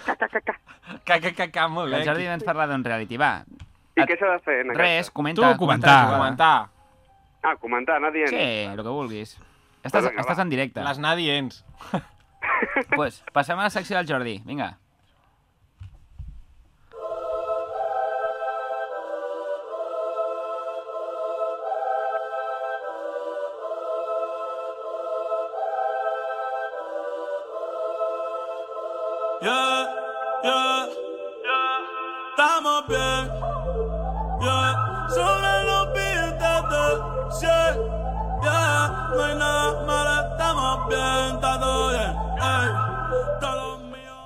Que, que, que, que, molt bé. el Jordi ens parla d'un reality, va. I què s'ha de fer en Res, comenta. Tu, comentar. comenta. Comentar. Ah, comentar, anar dient. Sí, el que vulguis. Estàs, estàs en directe. Les nadients. Pues, passem a la secció del Jordi, vinga.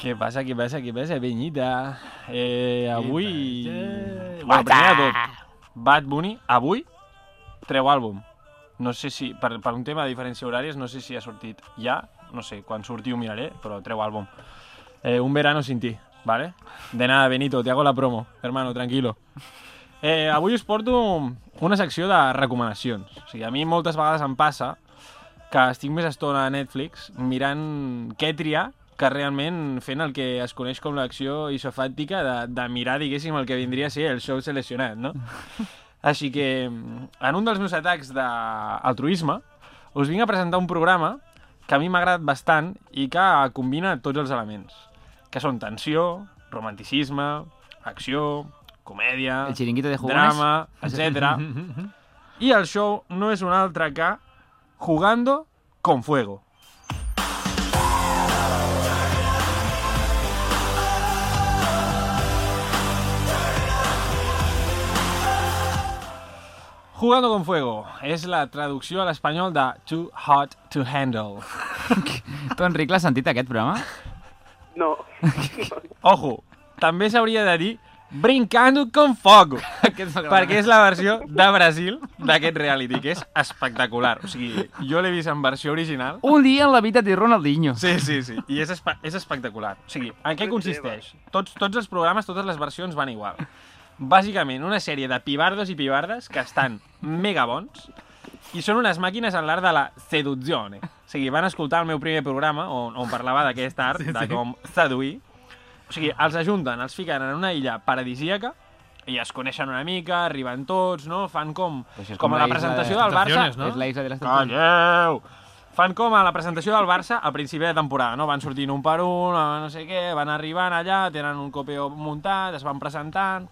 Què passa, què passa, què passa, Benyita? Eh, avui... passa? Bueno, primer de tot, Bad Bunny, avui, treu àlbum. No sé si, per, per un tema de diferència horàries, no sé si ha sortit ja, no sé, quan surti ho miraré, però treu àlbum. Eh, un verano sin ti, ¿vale? De nada, Benito, te hago la promo, hermano, tranquilo. Eh, avui us porto una secció de recomanacions. O sigui, a mi moltes vegades em passa que estic més estona a Netflix mirant què triar que realment fent el que es coneix com l'acció isofàctica de, de mirar, diguéssim, el que vindria a ser el show seleccionat, no? Així que, en un dels meus atacs d'altruisme, us vinc a presentar un programa que a mi m'ha agradat bastant i que combina tots els elements, que són tensió, romanticisme, acció, comèdia, El xiringuito de jugones. drama, etc. I el show no és un altre que Jugando con Fuego. Jugando con Fuego és la traducció a l'espanyol de Too Hot to Handle. Tu, Enric, l'has sentit, aquest programa? No. Ojo, també s'hauria de dir Brincando con Fogo, perquè és la versió de Brasil d'aquest reality, que és espectacular. O sigui, jo l'he vist en versió original. Un dia en la vida de Ronaldinho. Sí, sí, sí. I és, espe és espectacular. O sigui, en què consisteix? Tots, tots els programes, totes les versions van igual. Bàsicament, una sèrie de pibardos i pibardes que estan mega bons i són unes màquines en l'art de la seduzione. O sigui, van escoltar el meu primer programa on, on parlava d'aquest art, de com seduir. O sigui, els ajunten, els fiquen en una illa paradisíaca i es coneixen una mica, arriben tots, no? Fan com, com com a la presentació de del Barça. No? És la isla de les. Calleu! Fan com a la presentació del Barça al principi de temporada, no? Van sortint un per un, eh, no sé què, van arribant allà, tenen un copeo muntat, es van presentant,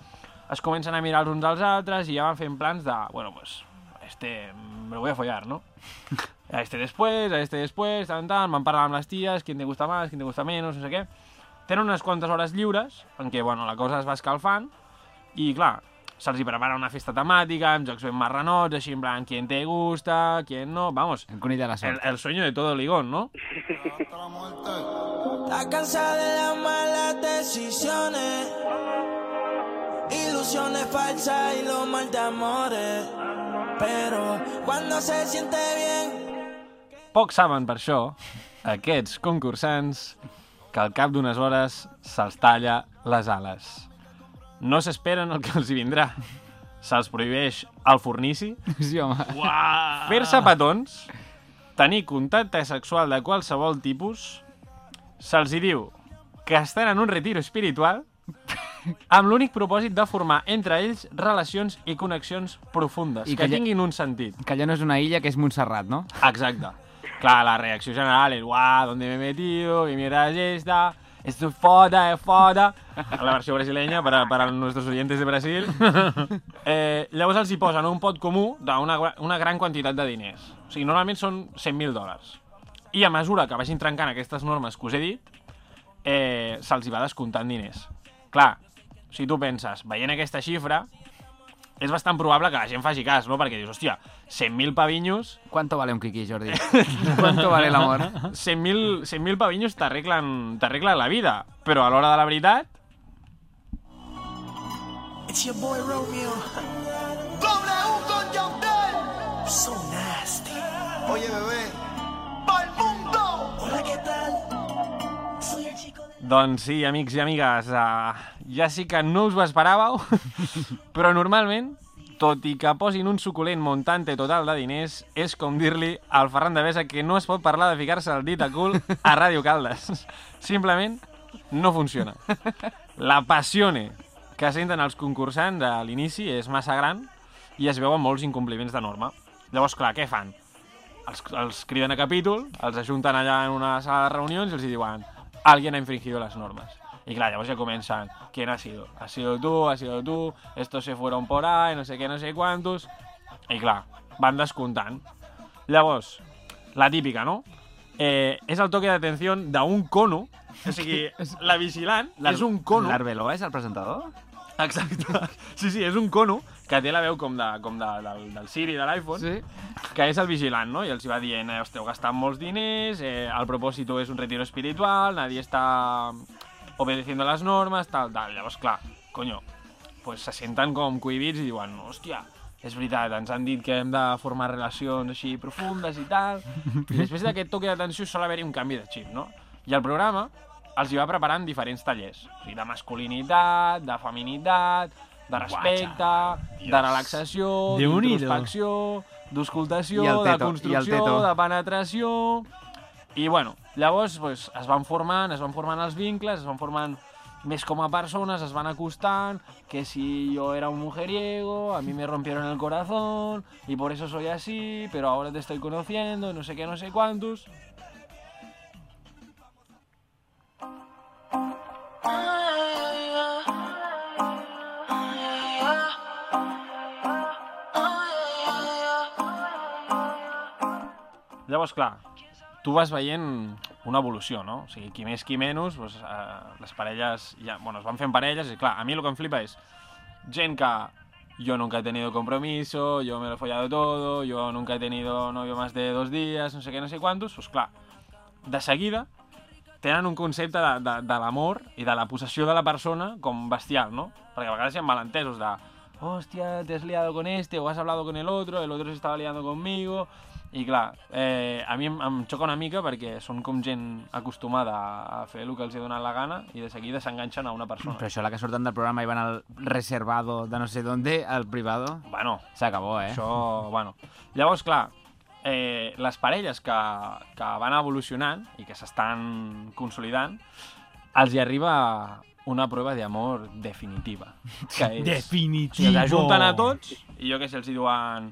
es comencen a mirar els uns als altres i ja van fent plans de, bueno, pues, a este me lo voy a follar, ¿no? A este después, a este después, tan, tan, van parlant amb les ties, quién te gusta más, quién te gusta menos, no sé què. Tenen unes quantes hores lliures en què, bueno, la cosa es va escalfant i, clar, se'ls hi prepara una festa temàtica, amb jocs ben marranots, així en plan, quién te gusta, quién no, vamos, El conill de la el, sort. el sueño de todo ligón, ¿no? Estás cansada de las malas decisiones, ilusiones falsas y los mal de amores. Pero cuando se siente bien, Poc saben per això, aquests concursants, que al cap d'unes hores se'ls talla les ales. No s'esperen el que els hi vindrà. Se'ls prohibeix el fornici, Sí, fer-se petons, tenir contacte sexual de qualsevol tipus, se'ls hi diu que estan en un retiro espiritual amb l'únic propòsit de formar entre ells relacions i connexions profundes, I que, que ja- tinguin un sentit. Que allò no és una illa, que és Montserrat, no? Exacte. Clar, la reacció general és guau, ¿dónde me he metido? ¿Qué mierda es esta? Esto es foda, es foda. La versió brasileña per a, per a nuestros oyentes de Brasil. Eh, llavors els hi posen un pot comú d'una una gran quantitat de diners. O sigui, normalment són 100.000 dòlars. I a mesura que vagin trencant aquestes normes que us he dit, eh, se'ls hi va descomptant diners. Clar, si tu penses, veient aquesta xifra, és bastant probable que la gent faci cas, no? Perquè dius, hòstia, 100.000 pavinyos ¿Cuánto vale un quiqui, Jordi? ¿Cuánto vale el amor? 100.000 100 pavinyos t'arreglen t'arreglen la vida, però a l'hora de la veritat, it's your boy Romeo. W con Yandel. So nasty. Oye, bebé. Doncs sí, amics i amigues, uh, ja sí que no us ho esperàveu, però normalment, tot i que posin un suculent montante total de diners, és com dir-li al Ferran de Besa que no es pot parlar de ficar-se el dit a cul a Ràdio Caldes. Simplement no funciona. La passione que senten els concursants a l'inici és massa gran i es veuen molts incompliments de norma. Llavors, clar, què fan? Els, els criden a capítol, els ajunten allà en una sala de reunions i els diuen alguien ha infringido las normas. I clar, llavors ja comencen, ¿quién ha sido? Ha sido tú, ha sido tú, estos se fueron por ahí, no sé què, no sé quantos... I clar, van descomptant. Llavors, la típica, no? Eh, és el toque d'atenció d'un cono, o sigui, la vigilant és un cono... L'Arbeló és el presentador? Exacte. Sí, sí, és un cono que té la veu com, de, com de, del, del Siri de l'iPhone, Sí. que és el vigilant, no? I els va dient, eh, esteu gastant molts diners, eh, el propòsito és un retiro espiritual, nadie està obedeciendo las normas, tal, tal. Llavors, clar, coño, pues se senten com cohibits i diuen, hòstia, és veritat, ens han dit que hem de formar relacions així profundes i tal. I després d'aquest toque d'atenció sol haver-hi un canvi de xip, no? I el programa els hi va preparant diferents tallers. O sigui, de masculinitat, de feminitat, de respecte, de relaxació, d'introspecció, el de construcció, de penetració... I, bueno, llavors pues, es van formant, es van formant els vincles, es van formant més com a persones, es van acostant, que si yo era un mujeriego, a mí me rompieron el corazón, y por eso soy así, pero ahora te estoy conociendo, no sé qué, no sé cuántos... Llavors, clar, tu vas veient una evolució, no? O sigui, qui més, qui menys, doncs, eh, les parelles, ja, bueno, es van fent parelles, i clar, a mi el que em flipa és gent que yo nunca he tenido compromiso, yo me lo he follado todo, yo nunca he tenido novio más de dos días, no sé què, no sé quantos, doncs clar, de seguida tenen un concepte de, de, de l'amor i de la possessió de la persona com bestial, no? Perquè a vegades hi ha malentesos de hòstia, te has liado con este o has hablado con el otro, el otro se estaba liando conmigo... I clar, eh, a mi em, em xoca una mica perquè són com gent acostumada a, fer el que els hi ha donat la gana i de seguida s'enganxen a una persona. Però això, la que surten del programa i van al reservado de no sé dónde, al privado, Bueno, s'acabó, eh? Això, bueno. Llavors, clar, eh, les parelles que, que van evolucionant i que s'estan consolidant, els hi arriba una prova d'amor definitiva. Que és, Definitivo. O sigui, junten a tots i jo que sé, els hi diuen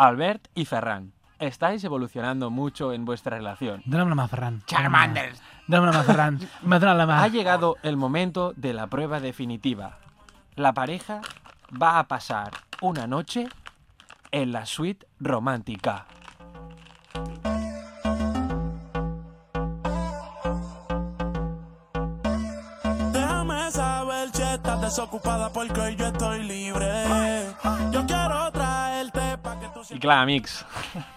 Albert i Ferran. Estáis evolucionando mucho en vuestra relación. Dóna'm la mà, Ferran. Charmander. Dóna'm la mà, Ferran. M'ha donat la mà. Ha llegado el momento de la prueba definitiva. La pareja va a pasar una noche en la suite romántica. Déjame saber si estás desocupada porque hoy yo estoy libre. Yo quiero traerte pa' que tú I clar, amics,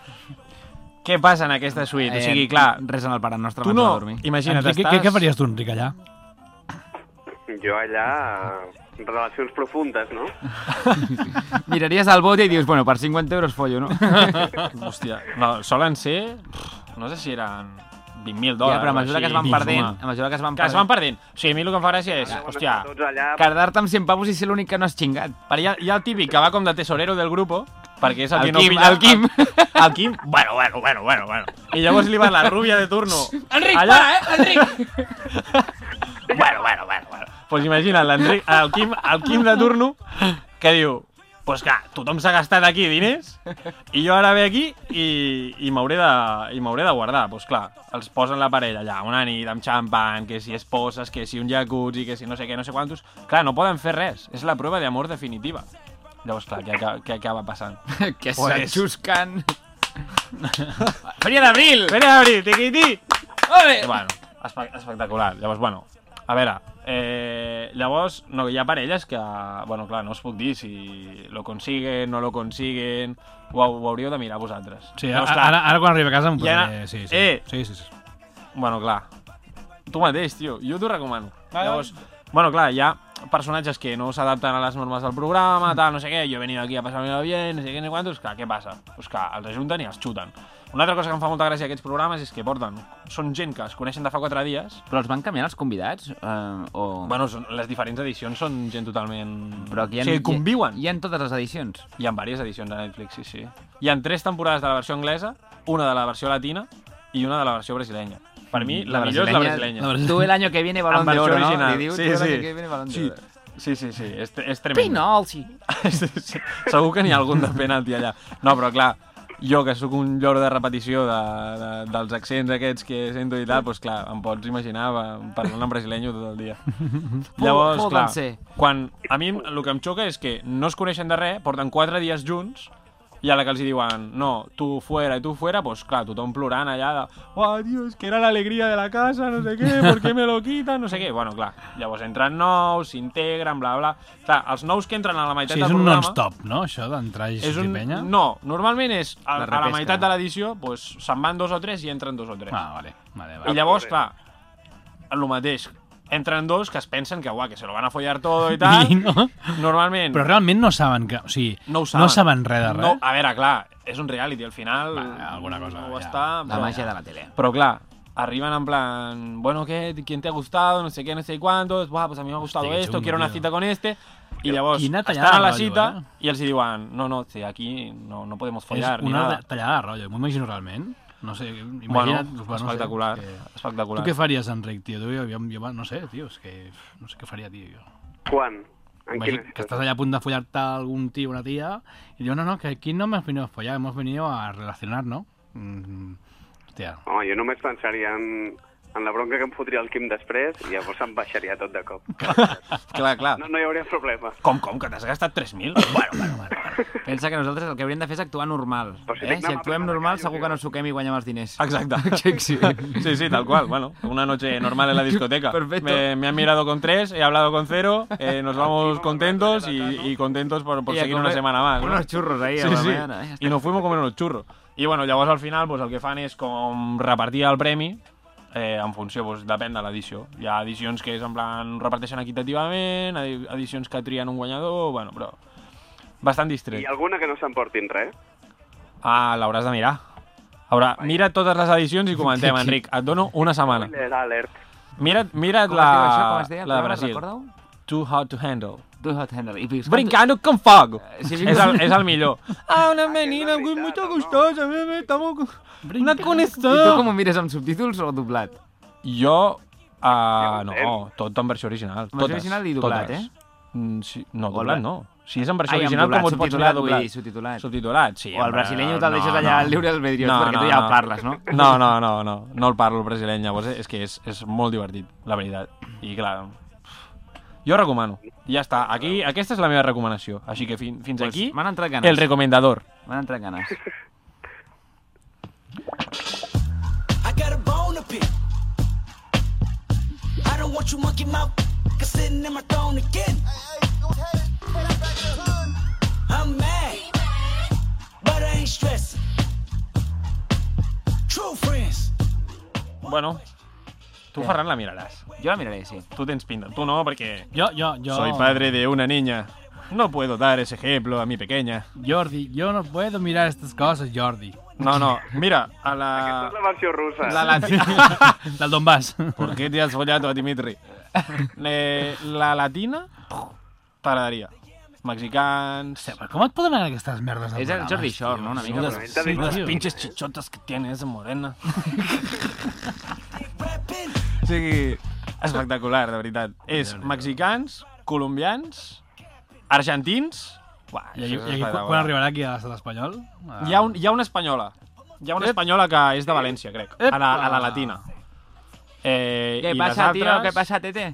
què passa en aquesta suite? o sigui, clar, res en el pare nostre tu abans no, de dormir. imagina't, Enric, estàs... què, què faries tu, Enric, allà? Jo allà, relacions profundes, no? Miraries al bote i dius, bueno, per 50 euros follo, no? Hòstia, no, solen ser... No sé si eren 20.000 dòlars. ja, però a mesura que es van perdent, a mesura que es van Que es van perdent. O sigui, a mi el que em fa gràcia és, hòstia, allà... quedar-te amb 100 pavos i ser l'únic que no has xingat. per hi ha, hi ha el típic que va com de tesorero del grupo, perquè és el, El que no Quim, pilla... el Quim. El, el Quim, bueno, bueno, bueno, bueno, bueno. I llavors li va la rúbia de turno. Enric, allà... para, eh? Enric! bueno, bueno, bueno, bueno. Pues imagina't, l'Enric, el Quim, el Quim de turno, que diu, pues clar, tothom s'ha gastat aquí diners, i jo ara ve aquí i, i m'hauré de, i m'hauré de guardar. Pues clar, els posen la parella allà, una nit amb xampan, que si esposes, que si un jacuzzi, que si no sé què, no sé quantos... Clar, no poden fer res, és la prova d'amor definitiva. Llavors, clar, què, què, què acaba passant? que Pues- s'enxusquen. Feria d'abril! Feria d'abril, tiquití! Ole! Bueno, espe espectacular. Llavors, bueno, a veure, eh, llavors no, hi ha parelles que, bueno, clar, no us puc dir si lo consiguen, no lo consiguen, ho, ho hauríeu de mirar vosaltres. Sí, Llavors, ara, clar, ara, ara quan arribi a casa em Ja- posaré... Sí, sí. Eh! sí, sí, sí. Bueno, clar, tu mateix, tio, jo t'ho recomano. Llavors, bueno, clar, ha personatges que no s'adapten a les normes del programa, tal, no sé què, jo he venido aquí a passar-me bien, no sé què, no sé quantos, clar, què passa? Pues que els ajunten i els xuten. Una altra cosa que em fa molta gràcia aquests programes és que porten, són gent que es coneixen de fa 4 dies, Però els van canviant els convidats? Eh, o... Bueno, són, les diferents edicions són gent totalment... però aquí hi ha, o sigui, conviuen. Hi, hi ha en totes les edicions. Hi ha diverses edicions a Netflix, sí, sí. Hi ha tres temporades de la versió anglesa, una de la versió latina i una de la versió brasilenya. Per mi, la, millor és la brasileña. la brasileña. Tu el año que viene balón de oro, ¿no? original. Li dius, Sí, tu sí. que viene balón de Sí. oro. Sí, sí, sí, és, és tremendo. Penalti! sí, sí. Segur que n'hi ha algun de penalti allà. No, però clar, jo que sóc un lloro de repetició de, de, dels accents aquests que sento i tal, doncs clar, em pots imaginar parlant en brasileño tot el dia. Llavors, clar, quan, a mi el que em xoca és que no es coneixen de res, porten quatre dies junts, i a la que els diuen, no, tu fuera i tu fuera, doncs clar, tothom plorant allà de, oh, tio, és que era l'alegria de la casa, no sé què, ¿por qué me lo quitan? No sé què. Bueno, clar, llavors entren nous, s'integren, bla, bla. Clar, els nous que entren a la meitat Sí, és del un programa... non-stop, no, això d'entrar i És sortir un... penya? No, normalment és a, La a la meitat de l'edició, doncs, se'n van dos o tres i entren dos o tres. Ah, vale, vale, I vale. llavors, clar, el mateix, entren dos que es pensen que, uah, que se lo van a follar todo i tal. I no? Normalment Però realment no saben que... O sigui, no ho saben. no saben res de res. No, a veure, clar, és un reality, al final... Va, alguna cosa, No ja. està, La màgia de la tele. però clar, arriben en plan, bueno, ¿qué? ¿Quién te ha gustado? No sé qué, no sé cuántos. Buah, pues a mí me ha gustado esto, quiero una cita con este. I llavors estan a la cita rotllo, eh? i els hi diuen, no, no, sí, aquí no, no podemos follar és ni una nada. tallada de rotllo, m'ho imagino realment. No sé, Bueno, imagina't... no sé, espectacular, que- espectacular. Tu què faries, Enric, tio? Tu, jo, jo, jo, no sé, tio, és que no sé què faria, tio, jo. Quan? En Imagina, que estás allá a punto de follarte a algún tío o una tía y digo, no, no, que aquí no hemos venido a follar, hemos venido a relacionar, ¿no? Mm, hòstia, Home, jo només pensaria en, en la bronca que em fotria el Quim després i llavors em baixaria tot de cop. Clar, clar. No, no hi hauria problema. Com, com, que t'has gastat 3.000? Bueno, bueno, bueno. Pensa que nosaltres el que hauríem de fer és actuar normal. Però si Eh? Si actuem a normal, segur que no suquem i guanyem els diners. Exacte. Sí, sí. Sí, sí, tal cual. Bueno, una noche normal en la discoteca. Perfecto. Me, me han mirado con tres, he hablado con cero, eh, nos vamos contentos y, y contentos por, por Y a seguir una semana más. ¿no? Unos churros ahí a Sí, la sí. mañana. eh, ja I nos fuimos a comer unos churros. I bueno, llavors al final pues, el que fan és com repartir el premi eh, en funció, doncs, depèn de l'edició. Hi ha edicions que és en plan reparteixen equitativament, edi- edicions que trien un guanyador, bueno, però bastant distret. I alguna que no s'emportin res? Ah, l'hauràs de mirar. Haurà, mira totes les edicions i comentem, Enric. Et dono una setmana. Alert. Mira't, mira't Com la, es diu això? Com es deia? la de Brasil. Too hot to handle. Do Hot Handle. I fins Brincando con fuego. si és, vingues- el, és el millor. Ah, una és menina muy, muy no? gustosa. me- me- estamos con- Una I tu com ho mires, amb subtítols o doblat? Jo, uh, no, tot en versió original. versió totes, original i doblat, totes. eh? Mm, sí, no, doblat no. Si és en versió Ai, original, doblat, com ho pots mirar doblat? dir, subtitulat. Subtitulat, sí. O el brasileño te'l deixes no, allà no. al lliure albedrío, No, perquè tu no, ja no. el parles, no? No, no, no, no, no el parlo el brasileñ, llavors és que és, és molt divertit, la veritat. I clar, jo recomano. Ja està, aquí, aquesta és la meva recomanació. Així que fin, fins Pues aquí, m'han entrat ganes. el recomendador. M'han entrat ganes. I got a bone to pick. I don't want you monkey mouth sitting in my throne again. I'm mad, but I ain't stressing. True friends. Bueno, tu, Ferran, la miraràs. Jo la miraré, sí. Tu tens pinta. Tu no, perquè Jo, jo, jo... soy padre de una niña. No puedo dar ese ejemplo a mi pequeña. Jordi, yo no puedo mirar estas cosas, Jordi. No, no, mira, a Aquesta la... és la versió russa. La latina... Del Donbass. ¿Por qué te has follado a Dimitri? Eh, la latina t'agradaria. Mexicans... Però com et poden anar aquestes merdes de És el Jordi Shore, tio? no? Una mica, però... Sí, tio. pinches chichotas que tienes esa morena. O sigui, espectacular, de veritat. És mexicans, colombians, argentins... Uah, I, és i quan espectacular. arribarà aquí a l'estat espanyol? Ah. Hi ha, un, hi ha una espanyola. Hi ha una espanyola que és de València, crec. A la, a la latina. Eh, Què passa, les tio? altres, Què passa, tete?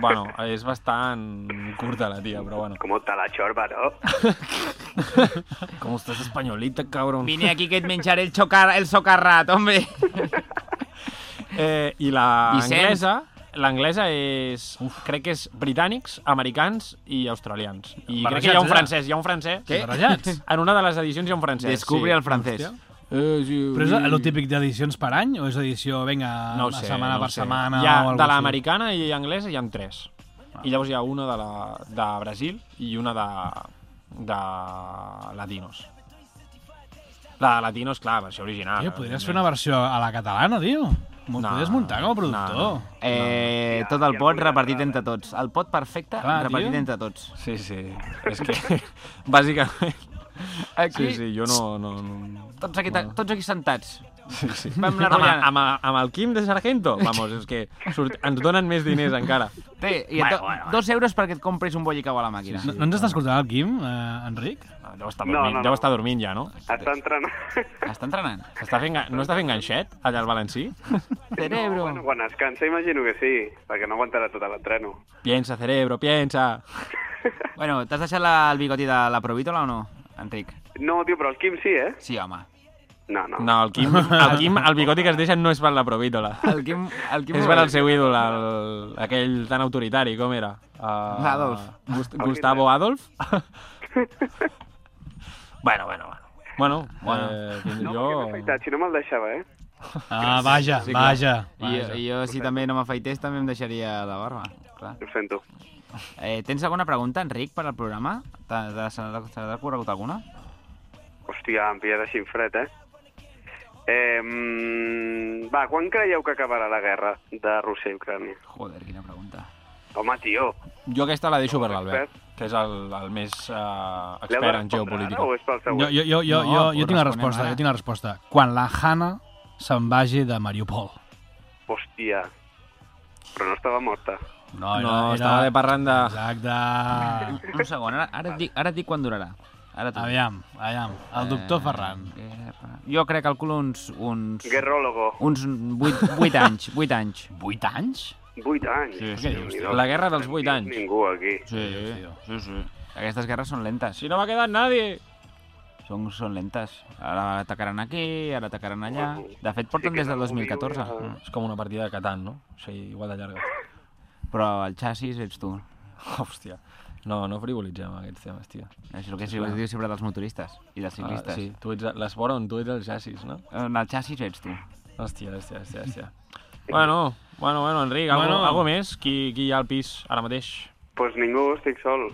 Bueno, és bastant curta la tia, però bueno. Com te la xorba, no? Com estàs espanyolita, cabrón. Vine aquí que et menjaré el, xocar, el socarrat, hombre. Eh, I la Vicent. anglesa, l'anglesa és... Crec que és britànics, americans i australians. I crec que hi ha un Barrejats, francès, hi ha un francès. Què? Barrejats? En una de les edicions hi ha un francès. Descobri sí. el francès. Eh, sí, Però és el típic d'edicions per any o és edició, vinga, no sé, setmana no per sé. setmana Hi ha, o de l'americana i anglesa hi ha tres. I llavors hi ha una de, la, de Brasil i una de, de latinos. La de latinos, clar, versió original. Tio, podries fer una versió a la catalana, tio. M'ho No, podries muntar com a productor. no, no. Eh, Ja, tot el pot repartit entre tots. El pot perfecte Clar, repartit tio. entre tots. Sí, sí. És que, bàsicament... Aquí, Sí, sí, jo no... no, no... Tots, aquí, tots aquí sentats. Sí, sí. Vam anar amb, amb, amb el Quim de Sargento, vamos, és que surt, ens donen més diners encara. Té, i Bueno, bueno, bueno, dos euros perquè et compris un bollicau a la màquina. No, no ens està escoltant el Quim, eh, Enric? No, Deu estar No, dormint, no, no. deu estar dormint ja, no? Està entrenant. Està entrenant. Està fent, no està fent ganxet allà al Valencí? Cerebro. Bueno, quan es cansa imagino que sí, perquè no aguantarà tot l'entreno. Piensa, cerebro, piensa. Bueno, t'has deixat la, el bigoti de la provítola o no, Enric? No, tio, però el Quim sí, eh? Sí, home. No, no. No, el Quim, el, Quim, el bigoti que es deixa no és per la provítola. El Quim... El Quim És per al seu ídol, el, aquell tan autoritari, com era? Uh, Adolf. Gust Gustavo Adolf? bueno, bueno, bueno. Bueno, Bueno. Eh, No, jo... perquè m'he afaitat, si no me'l deixava, eh? Ah, vaja, Sí, vaja. I, jo- I jo, si també no m'afaités, també em deixaria la barba. Clar. Ho sento. Eh, tens alguna pregunta, Enric, per al programa? T'ha corregut alguna? Hòstia, em pilles així en fred, eh? eh mm, va, quan creieu que acabarà la guerra de Rússia i Ucrània? Joder, quina pregunta. Home, tio, Jo aquesta la deixo per l'Albert, que és el, el més uh, expert en geopolítica. ara o és pel Jo, següent? jo, jo, jo, No, jo, jo tinc la resposta, ara. jo tinc la resposta. Quan la Hanna se'n vagi de Mariupol. Hòstia, però no estava morta. No, No, estava de parlant de... Exacte. Un segon, ara, ara, et dic, ara et dic quan durarà. Ara. Aviam, aviam. El doctor Ferran. Guerra. Jo crec, calculo uns... uns... Guerrólogo, Uns 8, 8 anys, 8 anys. 8 anys? 8 anys. Sí, sí. Déu-n'hi-do. La guerra dels 8 No anys. Ningú aquí. Sí, sí, sí. Aquestes guerres són lentes. Si no va quedar nadie. Són, són lentes. Ara atacaran aquí, ara atacaran allà. De fet, porten Sí que des del algú 2014. viu ja. Mm. És com una partida de Catan, no? O sigui, igual de llarga. Però el xassis ets tu. Hòstia. No, no frivolitzem amb aquests temes, tio. És el que es diu sempre dels motoristes i dels ciclistes. Ah, sí, tu ets l'esport on tu ets el xassis, no? En el xassis ets tu. Hòstia, hòstia, hòstia, hòstia. Bueno, bueno, bueno, Enric, algo, Bueno. algo més? Qui, qui hi ha al pis ara mateix? Pues ningú, estic sol.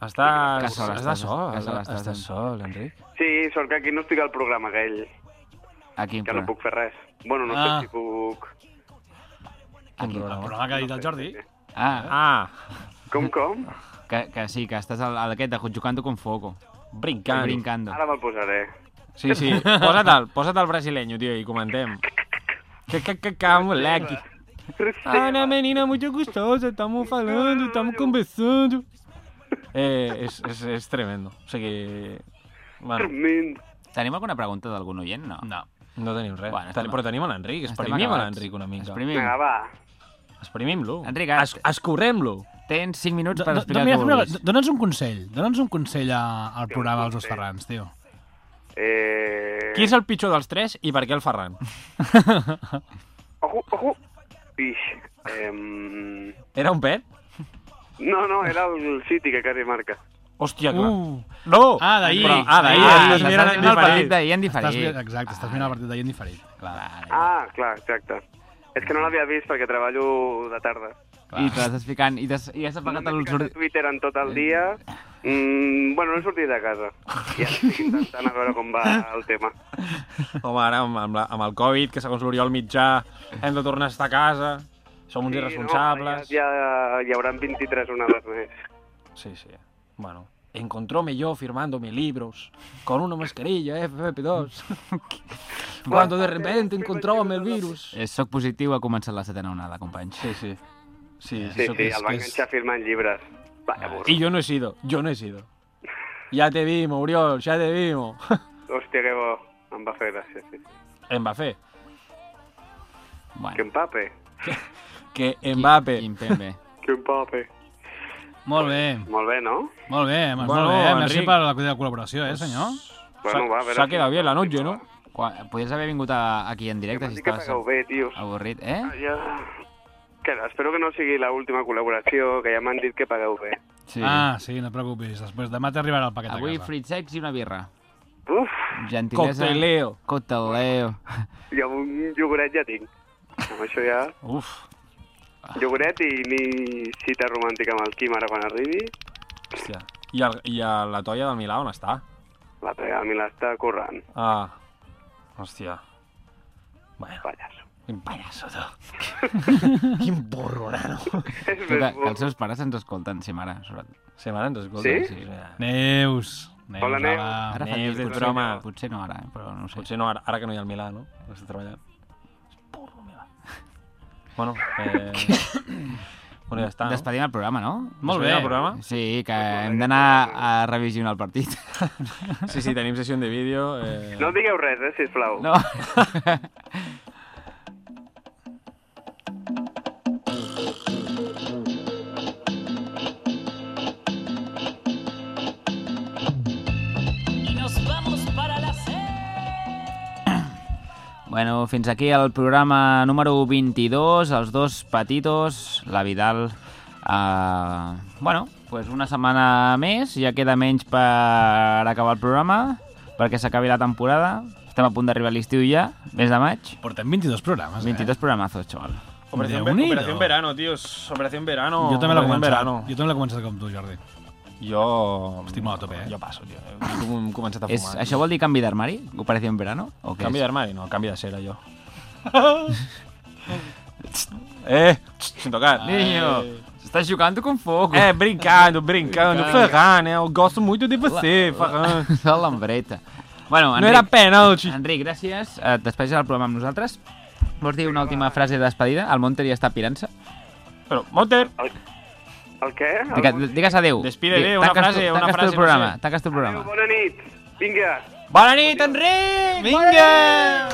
Estàs, Que sol estàs, sol estàs, estàs. estàs sol, Enric. Sí, sort que aquí no estic al programa aquell, Aquí, que no puc fer res. Bueno, no Ah. sé si puc... Quin El programa? que ha dit el Jordi. Ah, Ah, Com, com? que, que sí, que estàs al, al aquest de Jugando con Foco. brincant. Brincando. Ara me'l posaré. Sí, sí, posa't el, posa't el brasileño, tio, i comentem. Que, que, que, que, moleque. Ana, menina muito gostosa, estamos falando, estamos conversando. Eh, és, és, és tremendo. O sigui... Bueno, Tremendo. Tenim alguna pregunta d'algun oient? No. No. no tenim res. Bueno, estem- Però tenim l'Enric, exprimim l'Enric una mica. Exprimim. Vinga, va. Exprimim-lo. Enric, es, escorrem-lo. Tens 5 minuts per do- explicar què vulguis. Dóna'ns un consell. Dóna'ns un consell a, al Sí, programa dels dos. Ferrans, tio. Eh... Qui és el pitjor dels tres i per què el Ferran? Ojo, ojo. Ix. Eh... Era un pet? No, no, era el City que quasi marca. Hòstia, clar. Uh. No! Ah, d'ahir. Ah, d'ahir. Ah, estàs estàs mirant el partit d'ahir en Estàs, diferit. mirant- exacte, estàs mirant el partit d'ahir en diferit. Clar, Ah, clar, exacte. És que no l'havia vist perquè treballo de tarda. I t'estàs ficant... I, t'has- i has apagat No el... Twitter en tot el dia. Mm, bueno, no he sortit de casa. I ara estic intentant a veure com va el tema. Home, ara amb, amb, la, amb el Covid, que segons l'Oriol Mitjà hem de tornar a estar a casa, som uns irresponsables... Sí, no, ja, ja hi haurà 23 onades més. Sí, sí. Bueno, encontróme yo firmándome libros con una mascarilla FFP2. Cuando de repente encontróme el virus. Eh, Soc positiu, ha començat la setena onada, companys. Sí, sí. Sí, Sí, sí, que es- el va que es- enganxar firmant llibres. Vaya burro. Y yo no he sido, yo no he sido. Ya te vimos, Uriol, ya te vimos. Hòstia, que bo. Em va fer gràcia, sí. Mbappé. Que Bueno, empape. Que Mbappé. Impembe. Que empape. Molt bé, Molt bé, no? molt bé, bueno, molt bé. Merci Enric. per la, la col·laboració, eh, senyor? Bueno, va, a veure... S'ha quedat bien la noche, no? Quan, podries haver vingut a, aquí en directe si estaves pagueu bé, tios. avorrit. Eh? Ja... Que espero que no sigui l'última col·laboració, que ja m'han dit que pagueu bé. Sí. Ah, sí, no et preocupis. Després demà t'arribarà el paquet Avui a casa. fruits secs i una birra. Uf, Gentilesa. Cocteleo. Cocteleo. jo un iogurt ja tinc. Amb això ja... Uf. Iogurt i ni cita romàntica amb el Quim ara quan arribi. Hòstia. I, el, I el, la toia del Milà on està? La Toya al Milà està corrent. Ah. Hòstia. Bueno, Pallasso. quin pallasso, tu. quin borro, nano. És Que, que els seus pares ens escolten, sí, mare. Sobretot. Sí, mare, ens escolta. Sí? sí. Neus. Neus, Hola, Neus. Ara fa Neus, potser, broma. potser no ara, eh, però no ho sé. Potser no, ara, ara que no hi ha el Milà, no? Està treballant. Bueno, eh... bueno, ja està, no? Despedim el programa, no? Molt Despedim bé. el programa? Sí, que hem d'anar a revisionar el partit. Sí, sí, tenim sessió de vídeo. Eh... No digueu res, eh, sisplau. No. Bueno, fins aquí el programa número 22, els dos petitos, la Vidal. Uh, bueno, pues una setmana més, ja queda menys per acabar el programa, perquè s'acabi la temporada. Estem a punt d'arribar a l'estiu ja, mes de maig. Portem 22 programes, 22 programazos, xaval. Operación. Operación Verano, tíos. Operación Verano. eh? Jo també l'he començat. Verano. Jo també l'he començat com tu, Jordi. Jo... Estic molt a tope, eh? Jo passo, tio. Hem començat a És, fumar. això vol dir canvi d'armari? Operació en verano? O què Canvi és? d'armari? No, canvi de cera, jo. eh, sin tocar. Niño, estás jugando com fogo. Eh, brincando, brincando. Ferran, eu gosto muito de você, Ferran. La lambreta. Bueno, No Enric, era penalti. Enric, gràcies. Et despedis el programa amb nosaltres. Vols dir una última frase de despedida? El Monter ja està pirant-se. Però, Monter, El què? El... Digues, digues adéu. Despídele, Di- una tanques frase, tu, una tanques tu frase, el no programa, sé. tanques tu el Adéu, programa. bona nit. Vinga. Bona nit, Enric! Vinga!